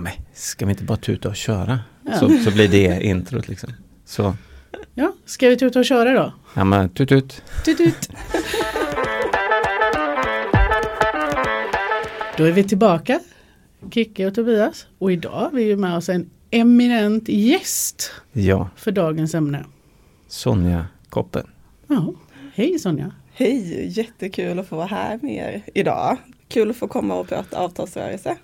Men ska vi inte bara tuta och köra? Ja. Så, så blir det introt liksom. Så, Ja, ska vi tuta och köra då? ja men tut tut. Tut, tut. Då är vi tillbaka, Kicke och Tobias. Och idag har vi ju med oss en eminent gäst Ja, för dagens ämne. Sonja Koppen. Ja, hej Sonja. Hej, jättekul att få vara här med er idag. Kul att få komma och prata avtalsrörelse.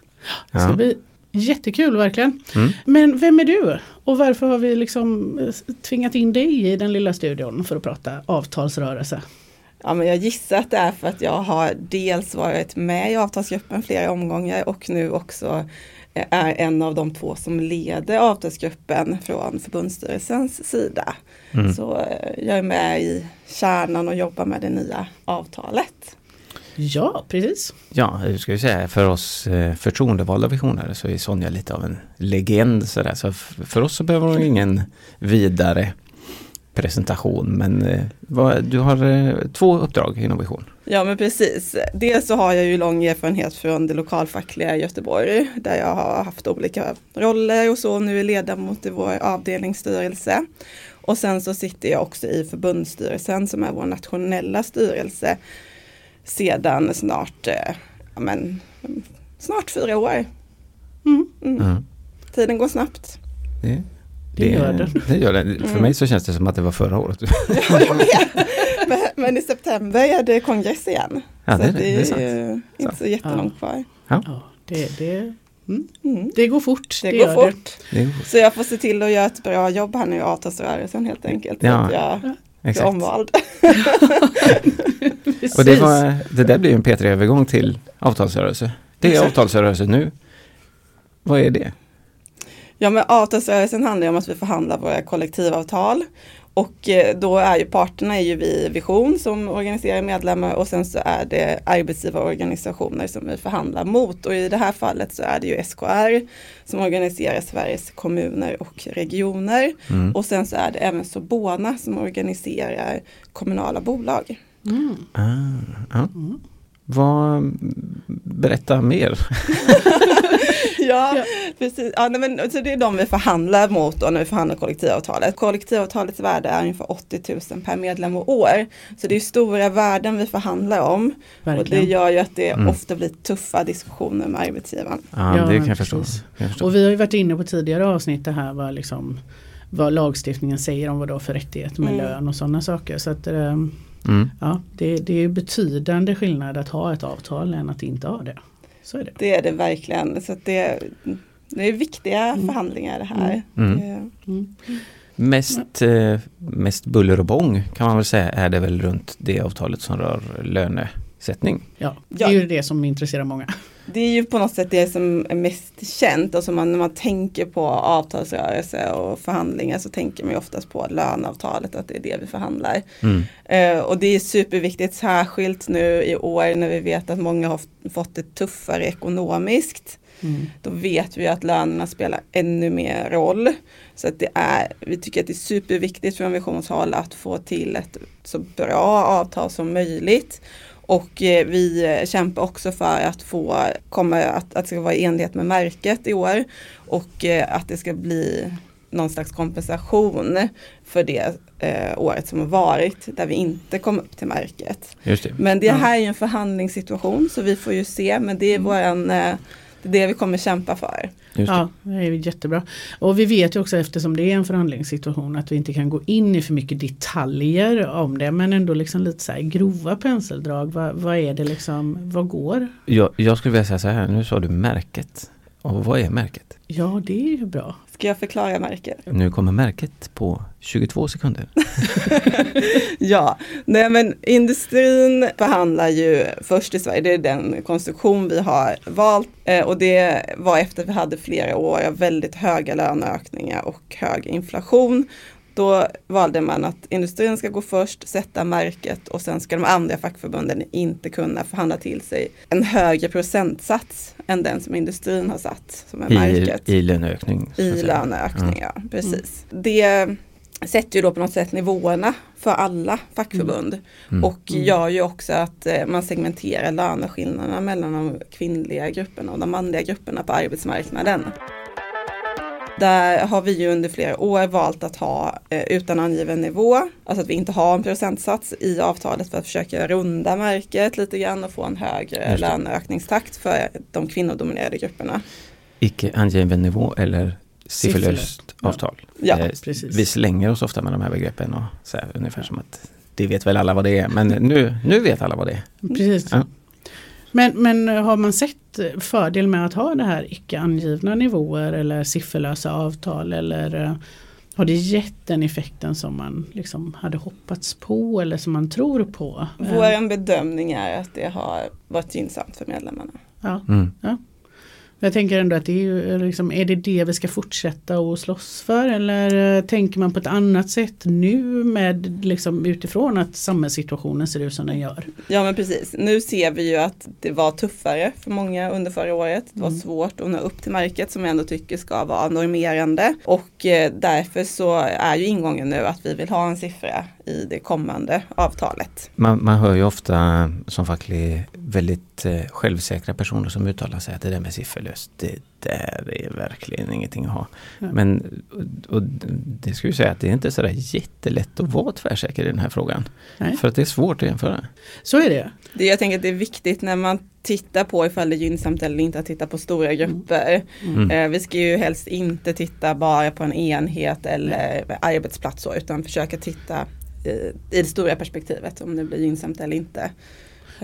Det ska Ja. bli jättekul verkligen. Mm. Men vem är du? Och varför har vi liksom eh, tvingat in dig i den lilla studion för att prata avtalsrörelse? Ja, men jag gissar att det är för att jag har dels varit med i avtalsgruppen flera omgångar och nu också eh, är en av de två som leder avtalsgruppen från förbundsstyrelsens sida. Mm. Så eh, jag är med i kärnan och jobbar med det nya avtalet. Ja, precis. Ja, hur ska vi säga, för oss eh, förtroendevalda visionärer så är Sonja lite av en legend sådär. Så för oss så behöver hon ingen vidare presentation. Men eh, vad, du har eh, två uppdrag inom Vision. Ja men precis. Dels så har jag ju lång erfarenhet från det lokalfackliga i Göteborg där jag har haft olika roller och så. Nu är ledamot i vår avdelningsstyrelse. Och sen så sitter jag också i förbundsstyrelsen som är vår nationella styrelse sedan snart, eh, ja, men, snart fyra år. Mm. Mm. Mm. Tiden går snabbt. Det, Det gör den. Det gör den. För Mm. mig så känns det som att det var förra året. Jag vet. men, men i september är det kongress igen. Ja, så det är att det. Det är sant. ju inte så jättelångt kvar. Ja, det, det, mm. Mm. det går fort. Det, går fort. Det är, Så jag får se till att göra ett bra jobb här nu i avtalsrörelsen helt enkelt. Så Ja, att jag exakt. omvald. Och det, var, det där blir ju en P3-övergång till avtalsrörelse. Det är Exakt. avtalsrörelse nu. Vad är det? Ja men avtalsrörelsen handlar om att vi förhandlar våra kollektivavtal. Och eh, då är ju parterna är ju vi Vision som organiserar medlemmar och sen så är det arbetsgivarorganisationer som vi förhandlar mot. Och i det här fallet så är det ju SKR som organiserar Sveriges kommuner och regioner. Mm. Och sen så är det även Sobona som organiserar kommunala bolag. Mm. Ah, ja. Mm. Vad, berätta mer. Ja, precis. Ja, nej, men, så det är de vi förhandlar mot då när vi förhandlar kollektivavtalet. Kollektivavtalets värde är ungefär 80 000 per medlem och år. Så det är stora värden vi förhandlar om. Och det Verkligen. gör ju att det Mm. ofta blir tuffa diskussioner med arbetsgivaren. Ja, Ja, det kan jag förstå. precis. Kan jag förstå. Och vi har ju varit inne på tidigare avsnitt det här vad, liksom, vad lagstiftningen säger om vad då för rättigheter med Mm. lön och sådana saker. Så att, eh, Mm. ja, det, det är betydande skillnad att ha ett avtal än att inte ha det. Så är det. Det är det verkligen. Så att det, det är viktiga Mm. förhandlingar det här. Mm. Mm. Mest, eh, mest buller och bång kan man väl säga är det väl runt det avtalet som rör lönesättning. Ja, det är ju det som intresserar många. det är ju på något sätt det som är mest känt och som man, när man tänker på avtalsrörelse och förhandlingar så tänker man ju oftast på löneavtalet, att det är det vi förhandlar. Mm. Eh, och det är superviktigt, särskilt nu i år när vi vet att många har fått det tuffare ekonomiskt. Mm. Då vet vi att lönerna spelar ännu mer roll. Så att det är, vi tycker att det är superviktigt från visionshåll att få till ett så bra avtal som möjligt. Och eh, vi kämpar också för att få komma, att, att det ska vara i enlighet med märket i år. Och eh, att det ska bli någon slags kompensation för det eh, året som har varit där vi inte kom upp till märket. Det. Men det här är ju en förhandlingssituation så vi får ju se men det är våran, eh, det är det vi kommer kämpa för. Just det. Ja, det är jättebra. Och vi vet ju också eftersom det är en förhandlingssituation att vi inte kan gå in i för mycket detaljer om det. Men ändå liksom lite så här grova penseldrag. Vad, vad är det liksom, vad går? Jag, jag skulle vilja säga så här, nu sa du märket. Och vad är märket? Ja, det är ju bra. Ska jag förklara märket? Nu kommer märket på 22 sekunder. Ja, nej men industrin behandlar ju först i Sverige, det är den konstruktion vi har valt eh, och det var efter att vi hade flera år av väldigt höga löneökningar och hög inflation. Då valde man att industrin ska gå först, sätta märket och sen ska de andra fackförbunden inte kunna förhandla till sig en högre procentsats än den som industrin har satt som är I, märket I löneökning. i löneökning. Ja. precis. Det sätter ju då på något sätt nivåerna för alla fackförbund Mm. och gör ju också att eh, man segmenterar löneskillnaderna mellan de kvinnliga grupperna och de manliga grupperna på arbetsmarknaden. Där har vi ju under flera år valt att ha eh, utan angiven nivå, alltså att vi inte har en procentsats i avtalet för att försöka runda märket lite grann och få en högre löneökningstakt för de kvinnodominerade grupperna. Icke angiven nivå eller Siffrelöst. sifferlöst avtal. Ja, Eh, precis. Vi slänger oss ofta med de här begreppen och så här, ungefär som att det vet väl alla vad det är. Men nu, nu vet alla vad det är. Precis. Ja. Men, men har man sett fördel med att ha det här icke angivna nivåer eller sifferlösa avtal eller eh, har det gett den effekten som man liksom hade hoppats på eller som man tror på? Eh, vår bedömning är att det har varit gynnsamt för medlemmarna. ja. Mm. Jag tänker ändå att det är ju liksom, är det det vi ska fortsätta att slåss för eller eh, tänker man på ett annat sätt nu med liksom utifrån att samhällssituationen ser ut som den gör? Ja men precis, nu ser vi ju att det var tuffare för många under förra året. Det var Mm. svårt att nå upp till märket som jag ändå tycker ska vara normerande. Och eh, därför så är ju ingången nu att vi vill ha en siffra i det kommande avtalet. Man, man hör ju ofta som facklig väldigt eh, självsäkra personer som uttalar sig att det där med sifferlöst, det där är verkligen ingenting att ha. Ja. Men och, och det ska ju säga att det är inte sådär jättelätt att vara tvärsäker i den här frågan. Nej. För att det är svårt att jämföra. Så är det. Det, jag tänker att det är viktigt när man tittar på ifall det är gynnsamt eller inte att titta på stora grupper. Mm. Eh, vi ska ju helst inte titta bara på en enhet eller arbetsplats så, utan försöka titta eh, i det stora perspektivet om det blir gynnsamt eller inte.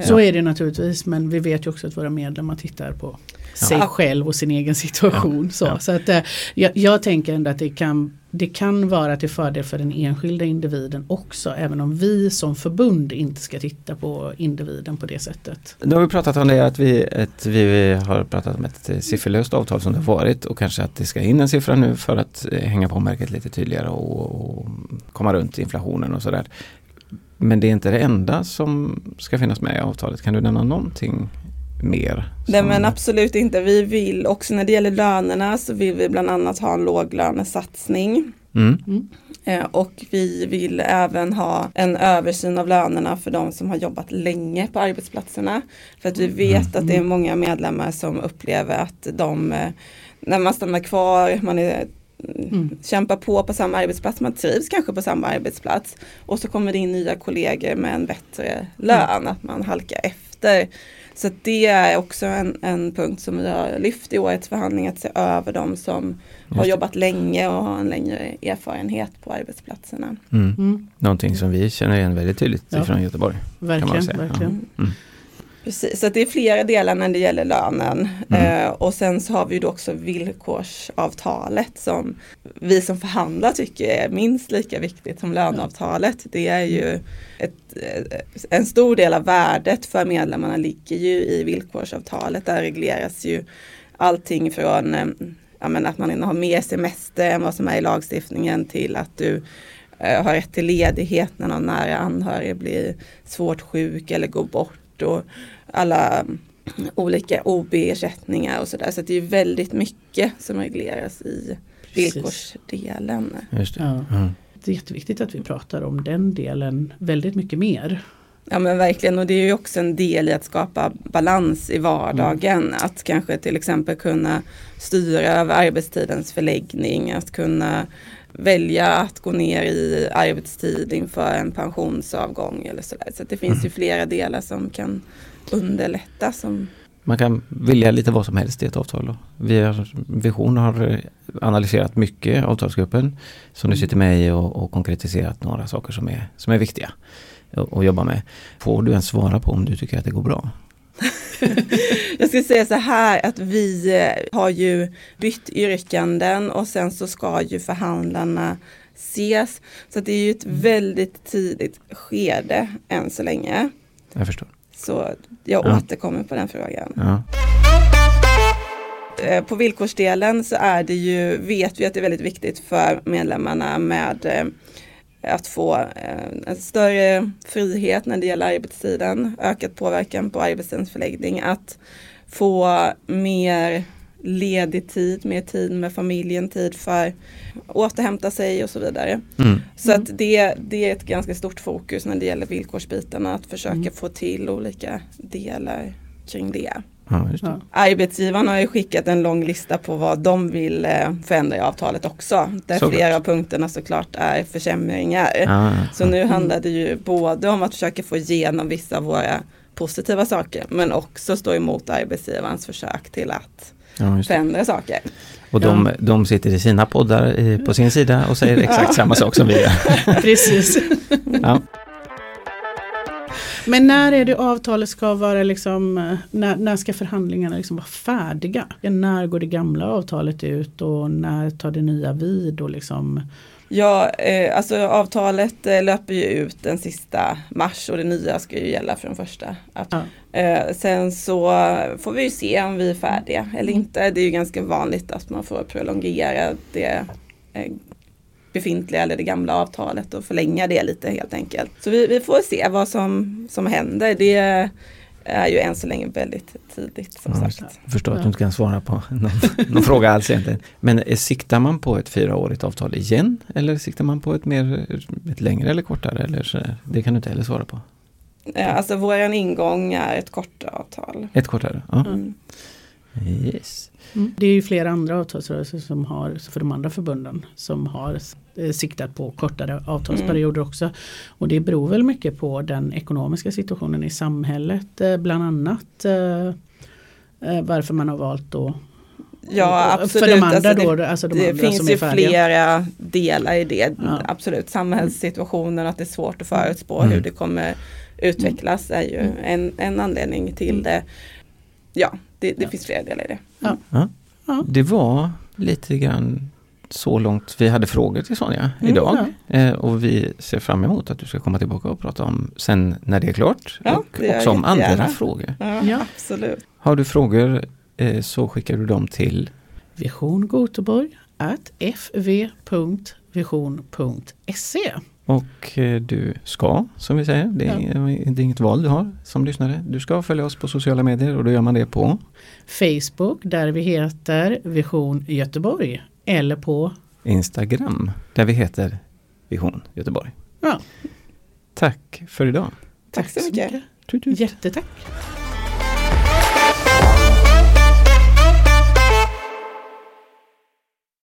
Så är det naturligtvis men vi vet ju också att våra medlemmar tittar på sig själv och sin egen situation. Så, så att, eh, jag, jag tänker ändå att det kan, det kan vara till fördel för den enskilda individen också även om vi som förbund inte ska titta på individen på det sättet. Nu har vi pratat om det att vi, att vi har pratat om ett sifferlöst avtal som det har varit och kanske att det ska in en siffra nu för att eh, hänga på märket lite tydligare och, och komma runt inflationen och sådär. Men det är inte det enda som ska finnas med i avtalet. Kan du nämna någonting mer? Nej som- men absolut inte. Vi vill också när det gäller lönerna så vill vi bland annat ha en låglönesatsning. Mm. Eh, och vi vill även ha en översyn av lönerna för de som har jobbat länge på arbetsplatserna. För att vi vet att det är många medlemmar som upplever att de, eh, när man stannar kvar, man är Mm. kämpar på på samma arbetsplats, man trivs kanske på samma arbetsplats och så kommer det in nya kollegor med en bättre lön, att man halkar efter. Så det är också en, en punkt som vi har lyft i årets förhandling, att se över de som har jobbat länge och har en längre erfarenhet på arbetsplatserna. Mm. Mm, Någonting som vi känner igen väldigt tydligt Ja. från Göteborg. verkligen. säga, ja. verkligen. Mm. Precis, så det är flera delar när det gäller lönen. Mm. Eh, och sen så har vi ju också villkorsavtalet som vi som förhandlar tycker är minst lika viktigt som löneavtalet. Det är ju ett, eh, en stor del av värdet för medlemmarna ligger ju i villkorsavtalet. Där regleras ju allting från eh, ja, att man har mer semester än vad som är i lagstiftningen till att du eh, har rätt till ledighet när någon nära anhörig blir svårt sjuk eller går bort och alla mm, olika OB-ersättningar och sådär. Så det är väldigt mycket som regleras i Precis. villkorsdelen. Just det. Ja. Mm. Det är jätteviktigt att vi pratar om den delen väldigt mycket mer. Ja men verkligen och det är ju också en del i att skapa balans i vardagen. Att kanske till exempel kunna styra över arbetstidens förläggning, att kunna välja att gå ner i arbetstid inför en pensionsavgång eller sådär. Så att det finns ju flera delar som kan underlätta. Som, Man kan vilja lite vad som helst i ett avtal. Då. Vi har, Vision har eh, analyserat mycket avtalsgruppen som du sitter med i och, och konkretiserat några saker som är, som är viktiga att jobba med. Får du ens svara på om du tycker att det går bra? Jag ska säga så här att vi eh, har ju bytt yrkanden och sen så ska ju förhandlarna ses. Så det är ju ett väldigt tidigt skede än så länge. Jag förstår. Så jag Ja. återkommer på den frågan. Ja. Eh, På villkorsdelen så är det ju, vet vi att det är väldigt viktigt för medlemmarna med eh, att få eh, en större frihet när det gäller arbetstiden, ökad påverkan på arbetstidens förläggning, att få mer ledig tid, mer tid med familjen, tid för återhämta sig och så vidare. Mm. Så att det, det är ett ganska stort fokus när det gäller villkorsbitarna att försöka Mm. få till olika delar kring det. Ja. Ja. Arbetsgivarna har ju skickat en lång lista på vad de vill eh, förändra i avtalet också. Där Såklart. flera av punkterna såklart är försämringar. Ja, Så nu handlar det ju både om att försöka få igenom vissa av våra positiva saker men också stå emot arbetsgivarens försök till att ja, förändra saker. Och de, de sitter i sina poddar i, på sin sida och säger exakt samma sak som vi gör. Precis. Men när är det avtalet ska vara liksom, eh, när, när ska förhandlingarna liksom vara färdiga? När går det gamla avtalet ut och när tar det nya vid? Och liksom, Ja, eh, alltså avtalet eh, löper ju ut den sista mars och det nya ska ju gälla från första. Ja. Eh, sen så får vi ju se om vi är färdiga eller inte. Det är ju ganska vanligt att man får prolongera det eh, befintliga eller det gamla avtalet och förlänga det lite helt enkelt. Så vi, vi får se vad som, som händer. Det är ju än så länge väldigt tidigt som Ja, sagt. Jag förstår att du inte kan svara på någon, någon fråga alls egentligen. Men eh, siktar man på ett fyraårigt avtal igen? Eller siktar man på ett mer ett längre eller kortare? Eller så, det kan du inte heller svara på. Alltså våran ingång är ett kortare avtal. Ett kortare? Ja. Mm. Yes. Mm. Det är ju flera andra avtalsrörelser som har, för de andra förbunden, som har eh, siktat på kortare avtalsperioder också. Och det beror väl mycket på den ekonomiska situationen i samhället, eh, bland annat eh, varför man har valt då Ja För absolut. de andra Alltså, det, då, alltså de det andra som finns ju flera delar i det. Ja. Absolut, samhällssituationen, att det är svårt att förutspå Mm. hur det kommer utvecklas är ju Mm. en, en anledning till det. Ja, det, det Ja. finns flera delar i det. Ja. Det var lite grann så långt vi hade frågor till Sonja Mm, idag. Eh, och vi ser fram emot att du ska komma tillbaka och prata om sen när det är klart. Ja, och också om andra frågor. Ja, Ja. absolut. Har du frågor eh, så skickar du dem till Vision Göteborg at fv.vision.se Och eh, du ska, som vi säger, det är, det är inget val du har som lyssnare. Du ska följa oss på sociala medier och då gör man det på Facebook där vi heter Vision Göteborg eller på Instagram där vi heter Vision Göteborg. ja, Tack för idag. Tack så mycket. Tut. Jättetack.